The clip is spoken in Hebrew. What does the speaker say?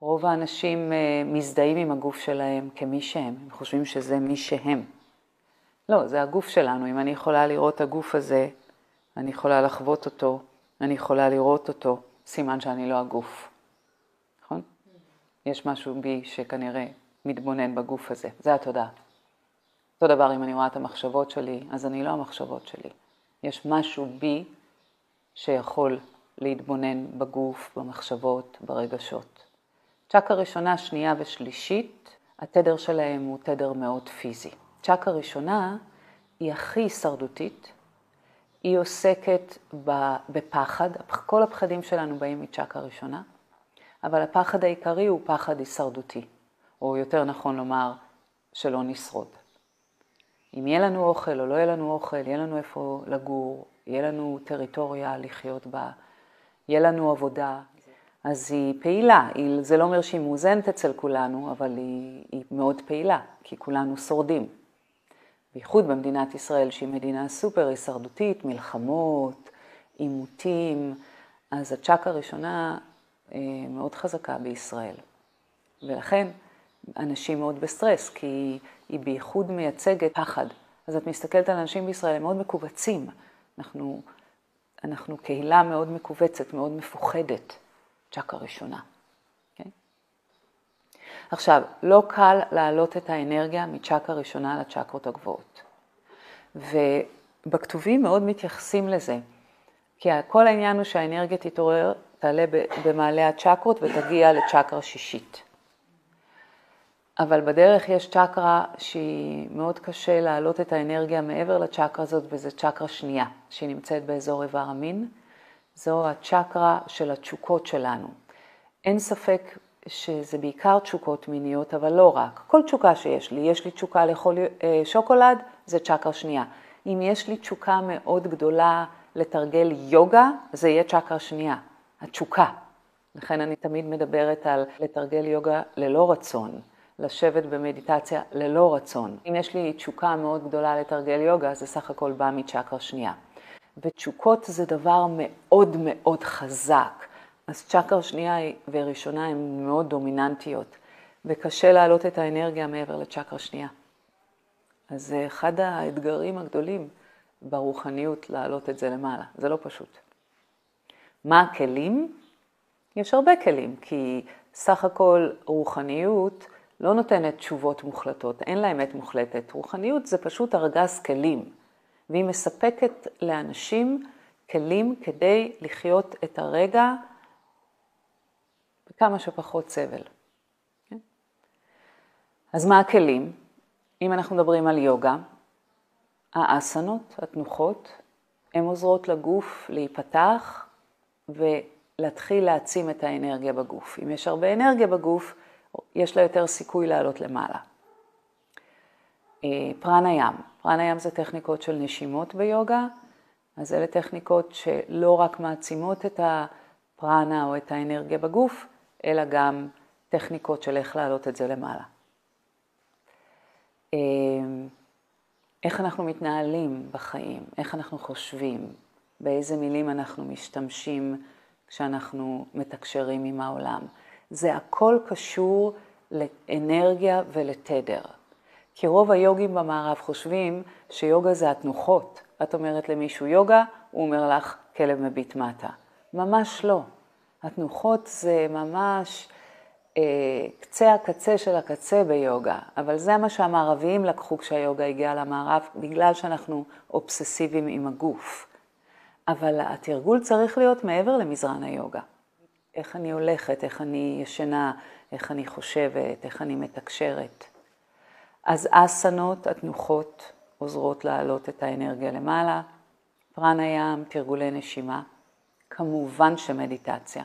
רוב האנשים אה, מזדהים עם הגוף שלהם כמי שהם, הם חושבים שזה מי שהם. לא, זה הגוף שלנו. אם אני יכולה לראות את הגוף הזה, אני יכולה לחוות אותו, אני יכולה לראות אותו, סימן שאני לא הגוף. נכון? יש משהו בי שכנראה מתבונן בגוף הזה, זה התודעה. אותו דבר אם אני רואה את המחשבות שלי, אז אני לא המחשבות שלי. יש משהו בי שיכול להתבונן בגוף, במחשבות, ברגשות. צ'קה ראשונה, שנייה ושלישית, התדר שלהם הוא תדר מאוד פיזי. צ'קה ראשונה היא הכי הישרדותית, היא עוסקת בפחד, כל הפחדים שלנו באים מצ'קה ראשונה, אבל הפחד העיקרי הוא פחד הישרדותי, או יותר נכון לומר, שלא נשרוד. אם יהיה לנו אוכל או לא יהיה לנו אוכל, יהיה לנו איפה לגור, יהיה לנו טריטוריה לחיות בה, יהיה לנו עבודה, אז היא פעילה. היא, זה לא אומר שהיא מאוזנת אצל כולנו, אבל היא, היא מאוד פעילה, כי כולנו שורדים. בייחוד במדינת ישראל, שהיא מדינה סופר הישרדותית, מלחמות, עימותים, אז הצ'קה הראשונה אה, מאוד חזקה בישראל. ולכן אנשים מאוד בסטרס, כי היא בייחוד מייצגת פחד. אז את מסתכלת על אנשים בישראל, הם מאוד מכווצים. אנחנו, אנחנו קהילה מאוד מכווצת, מאוד מפוחדת, צ'קה ראשונה. Okay? אוקיי? עכשיו, לא קל להעלות את האנרגיה מצ'קה ראשונה לצ'קרות הגבוהות. ובכתובים מאוד מתייחסים לזה, כי כל העניין הוא שהאנרגיה תתעורר, תעלה במעלה הצ'קרות ותגיע לצ'קרה שישית. אבל בדרך יש צ'קרה שהיא מאוד קשה להעלות את האנרגיה מעבר לצ'קרה הזאת, וזו צ'קרה שנייה, שהיא נמצאת באזור איבר המין. זו הצ'קרה של התשוקות שלנו. אין ספק שזה בעיקר תשוקות מיניות, אבל לא רק. כל תשוקה שיש לי, יש לי תשוקה לאכול אה, שוקולד, זה צ'קרה שנייה. אם יש לי תשוקה מאוד גדולה לתרגל יוגה, זה יהיה צ'קרה שנייה, התשוקה. לכן אני תמיד מדברת על לתרגל יוגה ללא רצון. לשבת במדיטציה ללא רצון. אם יש לי תשוקה מאוד גדולה לתרגל יוגה, זה סך הכל בא מצ'קרה שנייה. ותשוקות זה דבר מאוד מאוד חזק. אז צ'קרה שנייה וראשונה הן מאוד דומיננטיות, וקשה להעלות את האנרגיה מעבר לצ'קרה שנייה. אז זה אחד האתגרים הגדולים ברוחניות להעלות את זה למעלה, זה לא פשוט. מה הכלים? יש הרבה כלים, כי סך הכל רוחניות לא נותנת תשובות מוחלטות, אין לה אמת מוחלטת. רוחניות זה פשוט ארגז כלים, והיא מספקת לאנשים כלים כדי לחיות את הרגע בכמה שפחות סבל. אז מה הכלים? אם אנחנו מדברים על יוגה, האסנות, התנוחות, הן עוזרות לגוף להיפתח ולהתחיל להעצים את האנרגיה בגוף. אם יש הרבה אנרגיה בגוף, יש לה יותר סיכוי לעלות למעלה. אה, פרנה ים, פרנה ים זה טכניקות של נשימות ביוגה, אז אלה טכניקות שלא רק מעצימות את הפרנה או את האנרגיה בגוף, אלא גם טכניקות של איך להעלות את זה למעלה. אה, איך אנחנו מתנהלים בחיים, איך אנחנו חושבים, באיזה מילים אנחנו משתמשים כשאנחנו מתקשרים עם העולם. זה הכל קשור לאנרגיה ולתדר. כי רוב היוגים במערב חושבים שיוגה זה התנוחות. את אומרת למישהו יוגה, הוא אומר לך כלב מביט מטה. ממש לא. התנוחות זה ממש אה, קצה הקצה של הקצה ביוגה, אבל זה מה שהמערביים לקחו כשהיוגה הגיעה למערב, בגלל שאנחנו אובססיביים עם הגוף. אבל התרגול צריך להיות מעבר למזרן היוגה. איך אני הולכת, איך אני ישנה, איך אני חושבת, איך אני מתקשרת. אז אסנות, התנוחות, עוזרות להעלות את האנרגיה למעלה, פרנה ים, תרגולי נשימה, כמובן שמדיטציה.